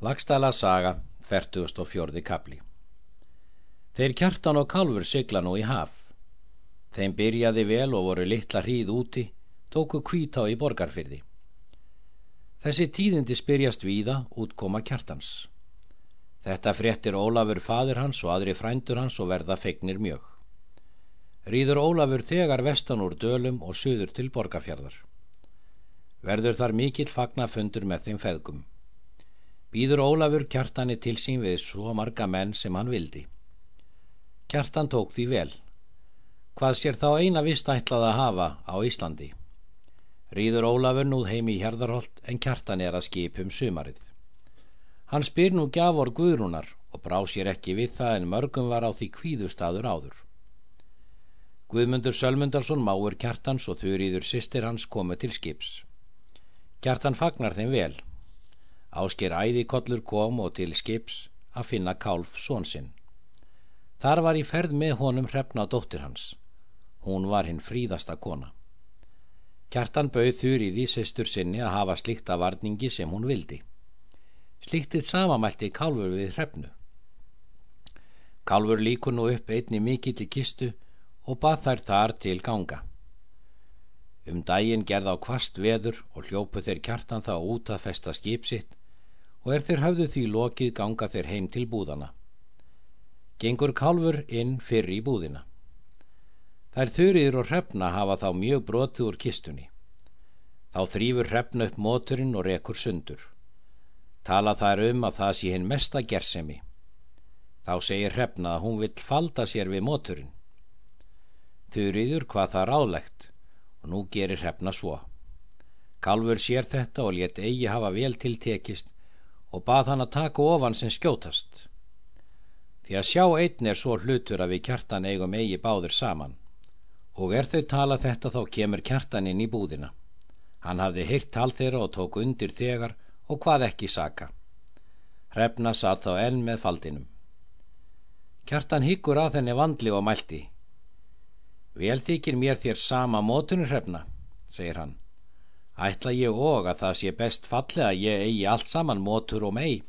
Lagstæla saga, 44. kapli Þeir kjartan og kálfur sigla nú í haf. Þeim byrjaði vel og voru litla hríð úti, tóku kvítá í borgarfyrði. Þessi tíðindi spyrjast víða útkoma kjartans. Þetta fréttir Ólafur fadir hans og aðri frændur hans og verða feignir mjög. Rýður Ólafur þegar vestan úr dölum og suður til borgarfjörðar. Verður þar mikill fagnafundur með þeim feðgum. Býður Ólafur kjartani til sín við svo marga menn sem hann vildi. Kjartan tók því vel. Hvað sér þá eina vist ætlað að hafa á Íslandi? Rýður Ólafur nú heim í Hjardarholt en kjartan er að skipum sumarið. Hann spyr nú gjafur Guðrúnar og brá sér ekki við það en mörgum var á því kvíðustadur áður. Guðmundur Sölmundarsson máur kjartans og þurriður sýstir hans komu til skips. Kjartan fagnar þeim vel Ásker æðikollur kom og til skips að finna kálf svonsinn. Þar var í ferð með honum hrefna dóttir hans. Hún var hinn fríðasta kona. Kjartan bauð þurrið í sestur sinni að hafa slikta varningi sem hún vildi. Sliktið samamælti kálfur við hrefnu. Kálfur líkur nú upp einni mikill í kistu og bað þær þar til ganga. Um daginn gerð á kvast veður og hljópu þeir kjartan þá út að festa skip sitt og er þeir hafðu því lokið ganga þeir heim til búðana. Gengur kálfur inn fyrir í búðina. Þær þurriður og hrefna hafa þá mjög brotið úr kistunni. Þá þrýfur hrefna upp móturinn og rekur sundur. Tala þær um að það sé hinn mesta gersemi. Þá segir hrefna að hún vill falda sér við móturinn. Þurriður hvað það ráðlegt og nú gerir hrefna svo. Kálfur sér þetta og let eigi hafa vel tiltekist og bað hann að taka ofan sem skjótast. Því að sjá einn er svo hlutur að við kjartan eigum eigi báður saman og er þau tala þetta þá kemur kjartan inn í búðina. Hann hafði heyrt tal þeirra og tók undir þegar og hvað ekki saka. Hrefna satt þá enn með faldinum. Kjartan hyggur að þenni vandli og mælti. Vel þykir mér þér sama mótunur hrefna, segir hann ætla ég og að það sé best falli að ég eigi allt saman mótur og mei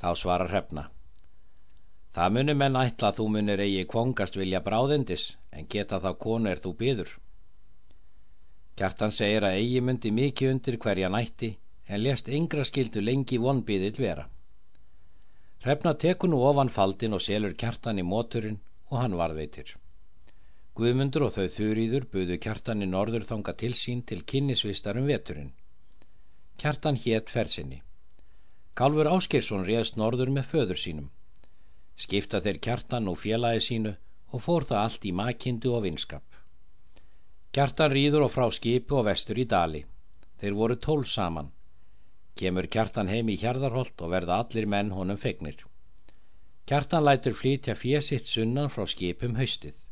þá svarar hrefna. Það munum menn ætla að þú munir eigi kvongast vilja bráðendis en geta þá konu er þú byður Kjartan segir að eigi myndi mikið undir hverja nætti en lest yngra skildu lengi vonbyðil vera. Hrefna tekur nú ofan faldin og selur kjartan í móturinn og hann varðveitir Guðmundur og þau þurýður buðu kjartan í norður þanga til sín til kynnisvistar um veturinn. Kjartan hétt fersinni. Kálfur Áskersson réðst norður með föður sínum. Skipta þeir kjartan og félagi sínu og fór það allt í makindu og vinskap. Kjartan rýður og frá skipu og vestur í dali. Þeir voru tól saman. Kemur kjartan heim í hjarðarholt og verða allir menn honum fegnir. Kjartan lætur flítja fjesitt sunnan frá skipum haustið.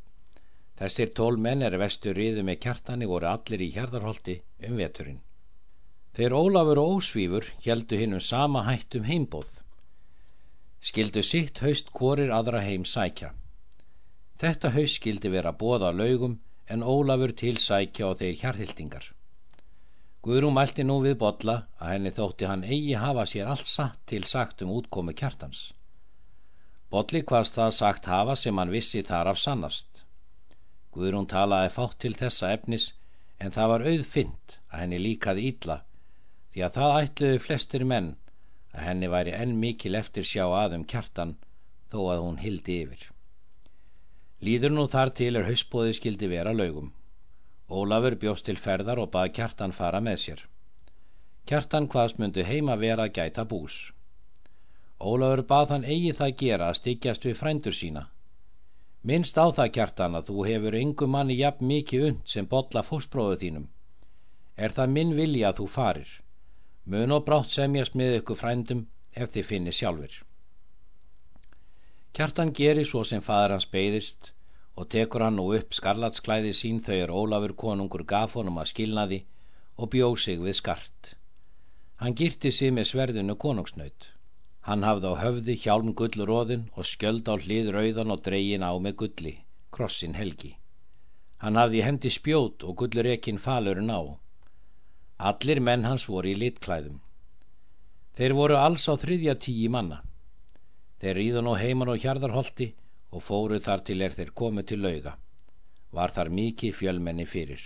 Þessir tól menn er vestur riðu með kjartani voru allir í hjarðarholti um veturinn. Þeir Ólafur og Ósvífur heldu hinn um sama hættum heimbóð. Skildu sitt haust korir aðra heim sækja. Þetta haust skildi vera bóða laugum en Ólafur til sækja og þeir hjarðhildingar. Guðrún mælti nú við botla að henni þótti hann eigi hafa sér allt satt til sagt um útkomi kjartans. Botli hvaðst það sagt hafa sem hann vissi þar af sannast. Guðrún talaði fátt til þessa efnis en það var auðfint að henni líkaði ítla því að það ætluði flestir menn að henni væri enn mikil eftir sjá aðum kjartan þó að hún hildi yfir. Líður nú þar til er hausbóði skildi vera laugum. Ólafur bjóst til ferðar og bað kjartan fara með sér. Kjartan hvaðs myndu heima vera gæta bús. Ólafur bað hann eigi það gera að styggjast við frændur sína Minnst á það kjartan að þú hefur yngu manni jafn mikið und sem botla fóstbróðu þínum. Er það minn vilja að þú farir. Mun og brátt semjast með ykkur frændum ef þið finnir sjálfur. Kjartan gerir svo sem fadur hans beigðist og tekur hann nú upp skarlatsklæði sín er Ólafur konungur gaf honum að skilnaði og bjóð sig við skart. Hann girti sig með sverðinu konungsnaut. Hann hafði á höfði hjálm gullróðin og skjöld á hlið rauðan og dreyin á með gulli, krossin helgi. Hann hafði hendi spjót og gullrekin falurinn á. Allir menn hans voru í litklæðum. Þeir voru alls á þriðja tíi manna. Þeir ríðu nú heiman og hjarðarholti og fóru þar til er þeir komu til lauga. Var þar mikið fjölmenni fyrir.